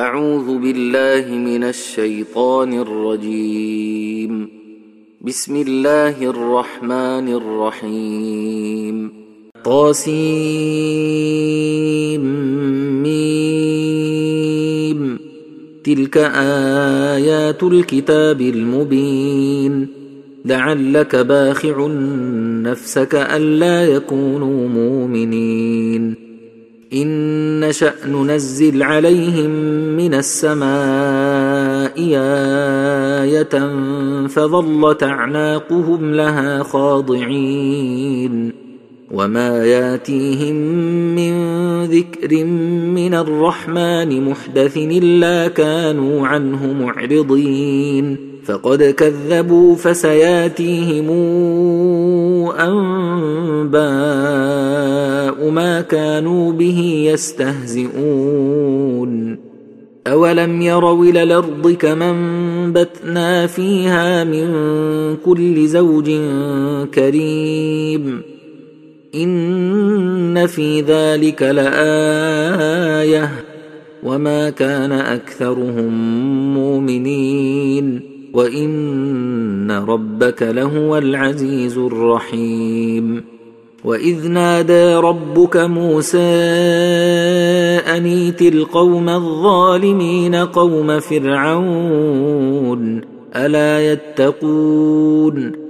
أعوذ بالله من الشيطان الرجيم. بسم الله الرحمن الرحيم. طاسيم ميم. تلك آيات الكتاب المبين. لعلك باخع نفسك ألا يكونوا مؤمنين. إن نشأ ننزل عليهم من السماء آية فظلت أعناقهم لها خاضعين وما ياتيهم من ذكر من الرحمن محدث إلا كانوا عنه معرضين فقد كذبوا فسياتيهم أنباء ما كانوا به يستهزئون. أولم يروا إلى الأرض كما انبتنا فيها من كل زوج كريم. إن في ذلك لآية. وما كان أكثرهم مؤمنين. وان ربك لهو العزيز الرحيم واذ نادى ربك موسى انيت القوم الظالمين قوم فرعون الا يتقون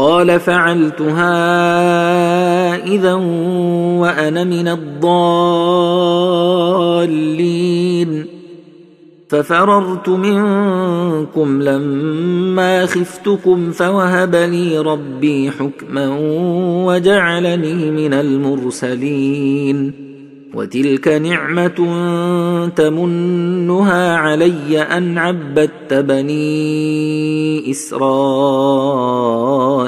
قال فعلتها إذا وأنا من الضالين. ففررت منكم لما خفتكم فوهب لي ربي حكما وجعلني من المرسلين. وتلك نعمة تمنها علي أن عبدت بني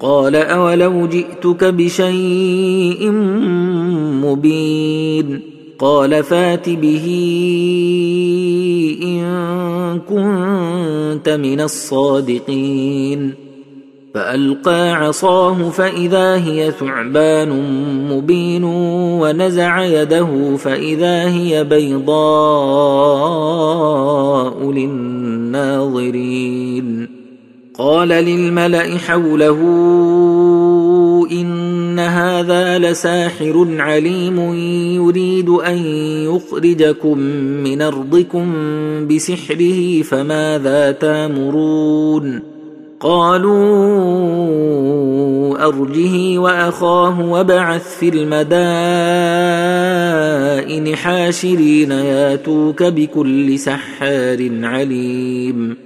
قال أولو جئتك بشيء مبين قال فات به إن كنت من الصادقين فألقى عصاه فإذا هي ثعبان مبين ونزع يده فإذا هي بيضاء للناظرين قال للملأ حوله إن هذا لساحر عليم يريد أن يخرجكم من أرضكم بسحره فماذا تامرون؟ قالوا أرجه وأخاه وابعث في المدائن حاشرين ياتوك بكل سحار عليم.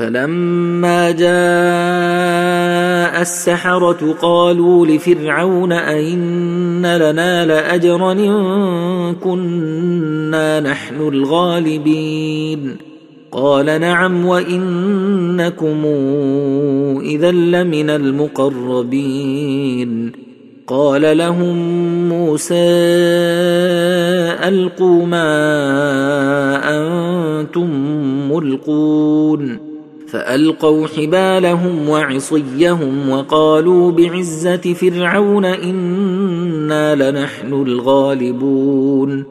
فلما جاء السحرة قالوا لفرعون أئن لنا لأجرا إن كنا نحن الغالبين. قال نعم وإنكم إذا لمن المقربين. قال لهم موسى ألقوا ما أنتم ملقون. فألقوا حبالهم وعصيهم وقالوا بعزة فرعون إنا لنحن الغالبون.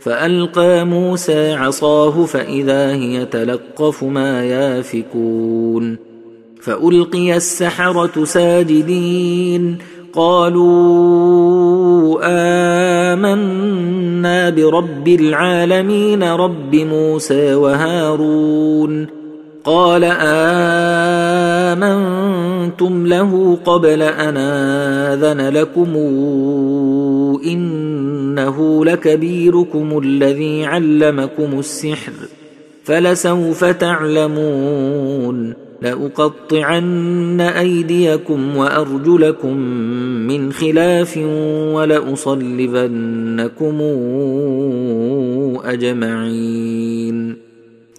فألقى موسى عصاه فإذا هي تلقف ما يافكون. فألقي السحرة ساجدين. قالوا آمنا برب العالمين رب موسى وهارون. قال آمنتم له قبل أن آذن لكم إنه لكبيركم الذي علمكم السحر فلسوف تعلمون. لأقطعن أيديكم وأرجلكم من خلاف ولأصلبنكم أجمعين.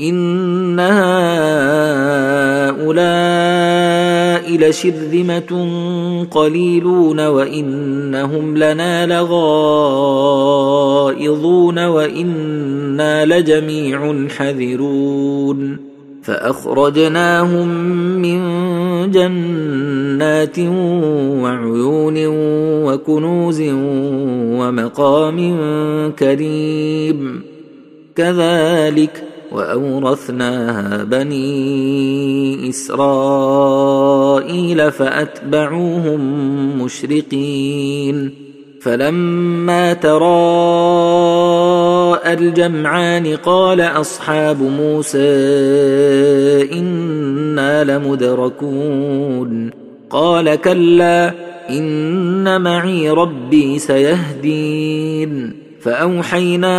ان هؤلاء لشرذمه قليلون وانهم لنا لغائظون وأنا لجميع حذرون فاخرجناهم من جنات وعيون وكنوز ومقام كريم كذلك وأورثناها بني إسرائيل فأتبعوهم مشرقين. فلما تراءى الجمعان قال أصحاب موسى إنا لمدركون. قال كلا إن معي ربي سيهدين. فأوحينا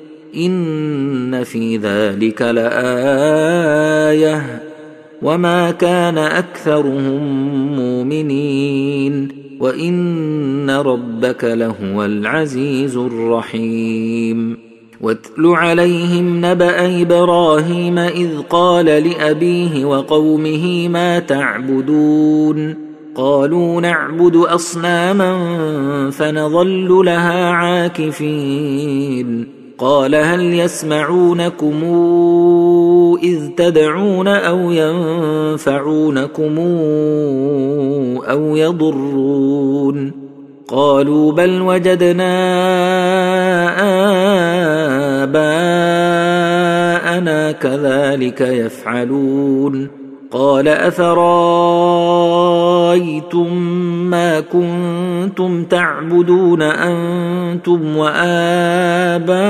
إن في ذلك لآية وما كان أكثرهم مؤمنين وإن ربك لهو العزيز الرحيم واتل عليهم نبأ إبراهيم إذ قال لأبيه وقومه ما تعبدون قالوا نعبد أصناما فنظل لها عاكفين قال هل يسمعونكم إذ تدعون أو ينفعونكم أو يضرون قالوا بل وجدنا آباءنا كذلك يفعلون قال أفرأيتم ما كنتم تعبدون أنتم وآباؤكم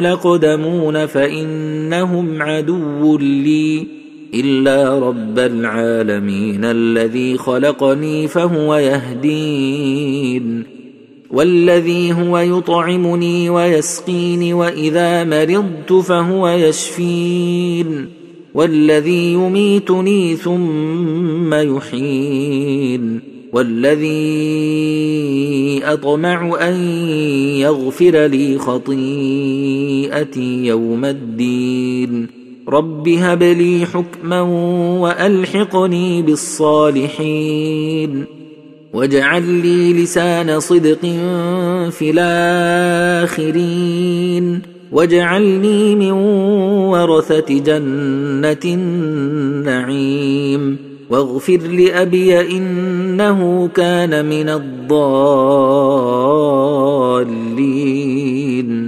لقدمون فإنهم عدو لي إلا رب العالمين الذي خلقني فهو يهدين والذي هو يطعمني ويسقيني وإذا مرضت فهو يشفين والذي يميتني ثم يحين والذي أطمع أن يغفر لي خطيئتي يوم الدين. رب هب لي حكما وألحقني بالصالحين. واجعل لي لسان صدق في الآخرين. واجعلني من ورثة جنة النعيم. واغفر لأبي إنه كان من الضالين.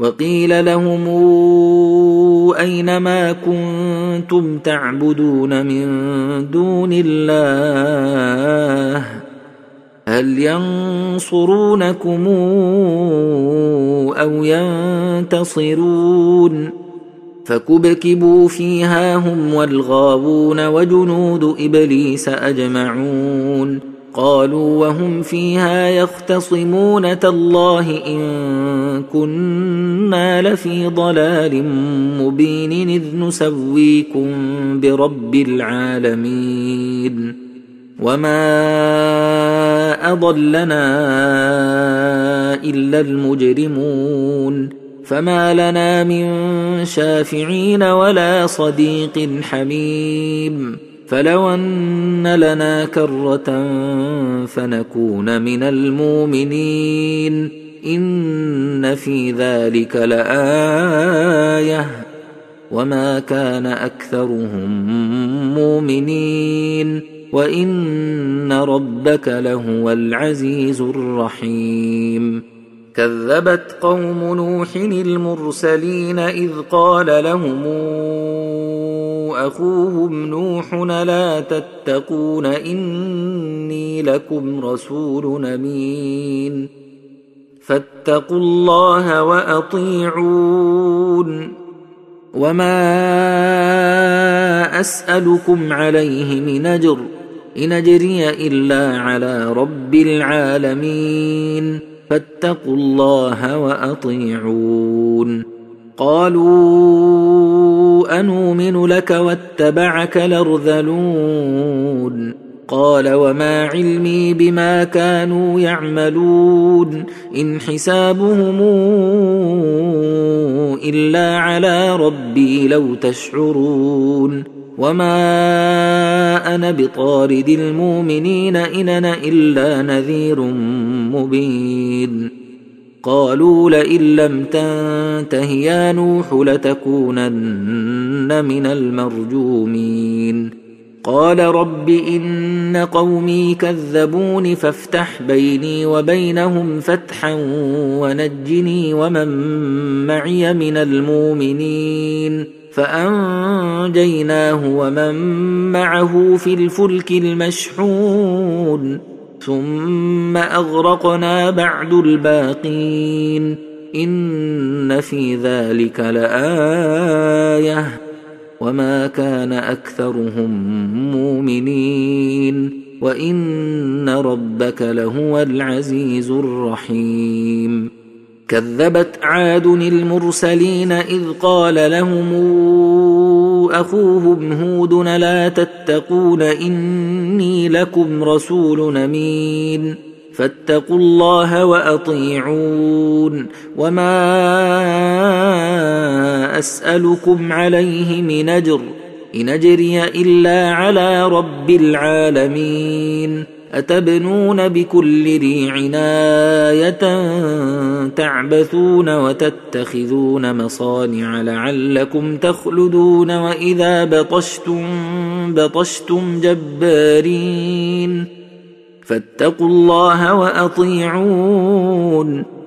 وقيل لهم أين ما كنتم تعبدون من دون الله؟ هل ينصرونكم أو ينتصرون؟ فكبكبوا فيها هم والغاوون وجنود إبليس أجمعون. قالوا وهم فيها يختصمون تالله إن كنا لفي ضلال مبين إذ نسويكم برب العالمين. وما أضلنا إلا المجرمون. فما لنا من شافعين ولا صديق حميم. فلو أن لنا كرة فنكون من المؤمنين. إن في ذلك لآية. وما كان أكثرهم مؤمنين. وإن ربك لهو العزيز الرحيم. كذبت قوم نوح المرسلين إذ قال لهم اخوهم نوح لا تتقون إني لكم رسول أمين. فاتقوا الله وأطيعون. وما أسألكم عليه من أجر إن أجري إلا على رب العالمين. فاتقوا الله وأطيعون. قالوا انومن لك واتبعك الارذلون قال وما علمي بما كانوا يعملون. إن حسابهم إلا على ربي لو تشعرون. وما أنا بطارد المؤمنين ان أنا إلا نذير مبين. قالوا لئن لم تنته يا نوح لتكونن من المرجومين. قال رب إن قومي كذبون فافتح بيني وبينهم فتحا ونجني ومن معي من المؤمنين. فأنجيناه ومن معه في الفلك المشحون. ثم أغرقنا بعد الباقين. إن في ذلك لآية. وما كان أكثرهم مؤمنين. وإن ربك لهو العزيز الرحيم. كذبت عاد المرسلين إذ قال لهم أخوهم هود لا تتقون إني لكم رسول أمين. فاتقوا الله وأطيعون. وما أسألكم عليه من أجر إن أجري إلا على رب العالمين. أتبنون بكل ريع عنايه تعبثون وتتخذون مصانع لعلكم تخلدون وإذا بطشتم بطشتم جبارين فاتقوا الله وأطيعون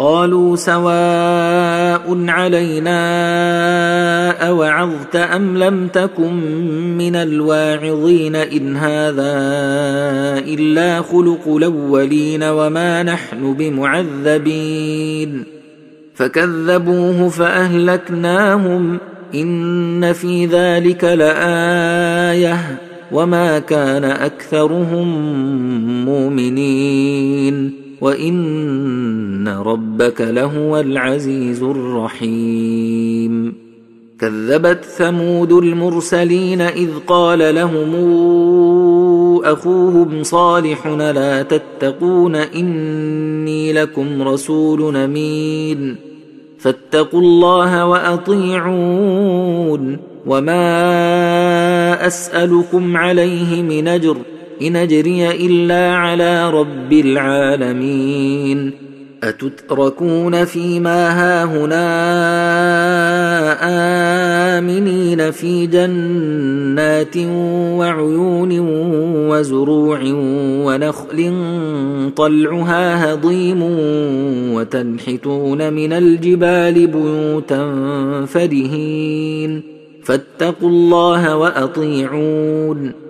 قالوا سواء علينا أوعظت أم لم تكن من الواعظين إن هذا إلا خلق الأولين وما نحن بمعذبين. فكذبوه فأهلكناهم. إن في ذلك لآية. وما كان أكثرهم مؤمنين. وان ربك لهو العزيز الرحيم كذبت ثمود المرسلين اذ قال لهم اخوهم صالح لا تتقون اني لكم رسول امين فاتقوا الله واطيعون وما اسالكم عليه من اجر إن أجري إلا على رب العالمين. أتتركون فيما هاهنا آمنين في جنات وعيون وزروع ونخل طلعها هضيم وتنحتون من الجبال بيوتا فرهين. فاتقوا الله وأطيعون.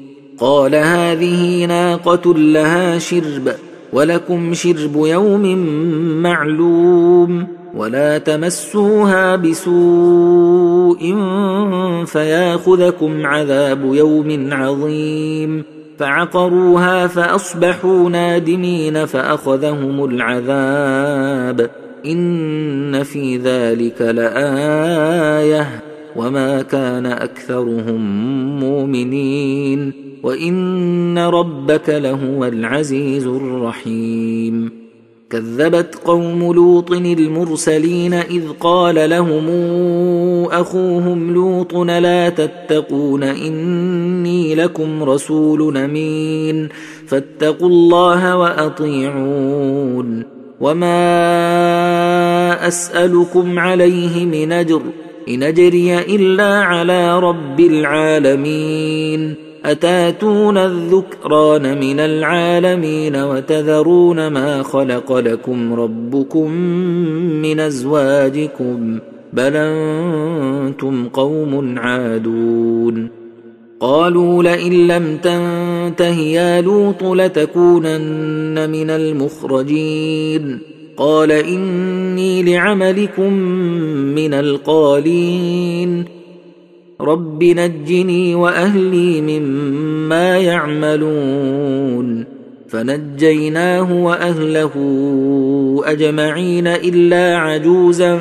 قال هذه ناقة لها شرب ولكم شرب يوم معلوم ولا تمسوها بسوء فياخذكم عذاب يوم عظيم. فعقروها فأصبحوا نادمين فأخذهم العذاب. إن في ذلك لآية. وما كان اكثرهم مؤمنين وان ربك لهو العزيز الرحيم كذبت قوم لوط المرسلين اذ قال لهم اخوهم لوط لا تتقون اني لكم رسول امين فاتقوا الله واطيعون وما اسالكم عليه من اجر إن أجري إلا على رب العالمين. أتاتون الذكران من العالمين وتذرون ما خلق لكم ربكم من أزواجكم بل أنتم قوم عادون. قالوا لئن لم تنته يا لوط لتكونن من المخرجين. قال إني لعملكم من القالين. رب نجني وأهلي مما يعملون. فنجيناه وأهله أجمعين إلا عجوزا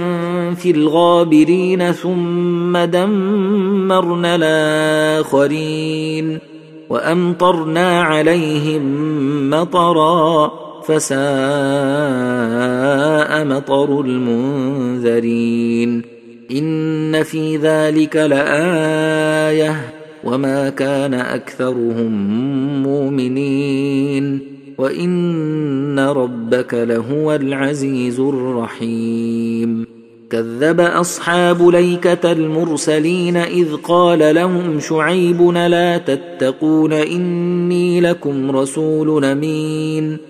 في الغابرين ثم دمرنا الآخرين. وأمطرنا عليهم مطرا. فساء مطر المنذرين. إن في ذلك لآية وما كان أكثرهم مؤمنين. وإن ربك لهو العزيز الرحيم. كذب أصحاب ليكة المرسلين إذ قال لهم شعيب لا تتقون إني لكم رسول أمين.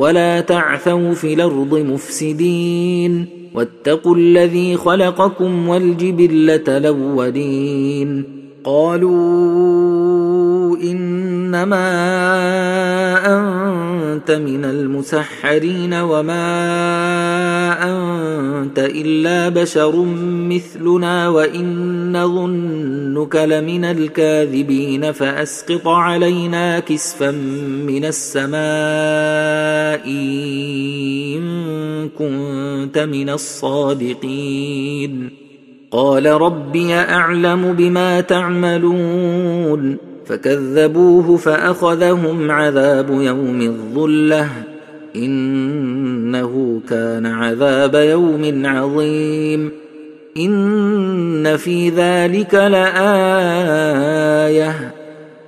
ولا تعثوا في الأرض مفسدين واتقوا الذي خلقكم والجبلة الأولين قالوا إنما أنت من المسحرين وما أنت إلا بشر مثلنا وإن نظنك لمن الكاذبين فأسقط علينا كسفا من السماء إن كنت من الصادقين. قال ربي أعلم بما تعملون. فكذبوه فأخذهم عذاب يوم الظلة إنه كان عذاب يوم عظيم. إن في ذلك لآية.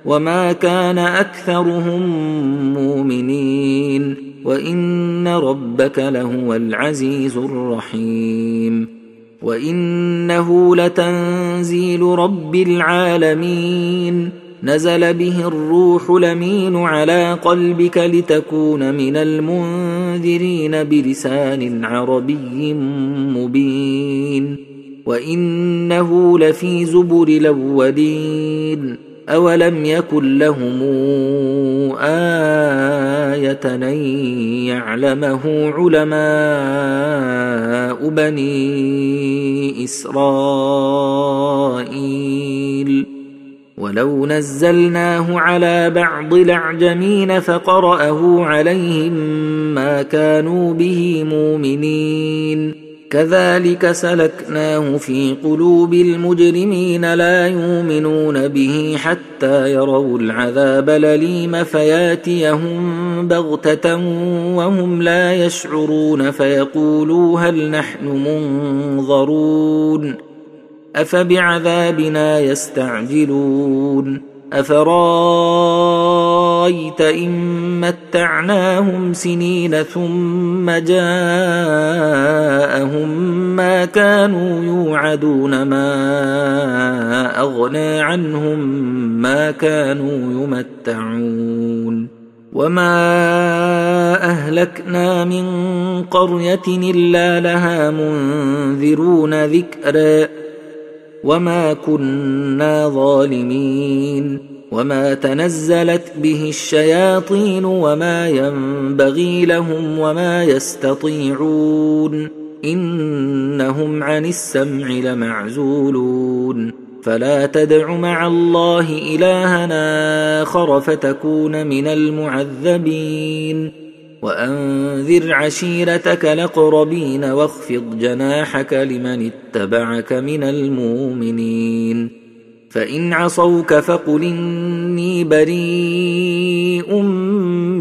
وما كان أكثرهم مؤمنين. وإن ربك لهو العزيز الرحيم. وإنه لتنزيل رب العالمين. نزل به الروح لمين على قلبك لتكون من المنذرين بلسان عربي مبين وإنه لفي زبر الأولين أولم يكن لهم آية أن يعلمه علماء بني إسرائيل ولو نزلناه على بعض الاعجمين فقراه عليهم ما كانوا به مؤمنين كذلك سلكناه في قلوب المجرمين لا يؤمنون به حتى يروا العذاب الأليم فياتيهم بغتة وهم لا يشعرون فيقولوا هل نحن منظرون أفبعذابنا يستعجلون؟ أفرأيت إن متعناهم سنين ثم جاءهم ما كانوا يوعدون ما أغنى عنهم ما كانوا يمتعون. وما أهلكنا من قرية إلا لها منذرون ذكرًا. وما كنا ظالمين وما تنزلت به الشياطين وما ينبغي لهم وما يستطيعون انهم عن السمع لمعزولون فلا تدع مع الله الهنا اخر فتكون من المعذبين وأنذر عشيرتك الأقربين واخفض جناحك لمن اتبعك من المؤمنين فإن عصوك فقل إني بريء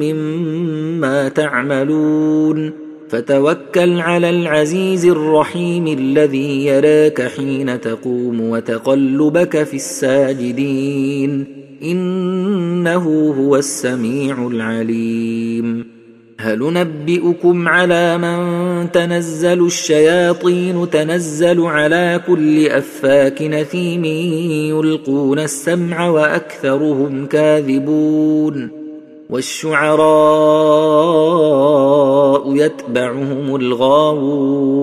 مما تعملون فتوكل على العزيز الرحيم الذي يراك حين تقوم وتقلبك في الساجدين إنه هو السميع العليم هل ننبئكم على من تنزل الشياطين تنزل على كل أفاك نثيم يلقون السمع وأكثرهم كاذبون والشعراء يتبعهم الغاوون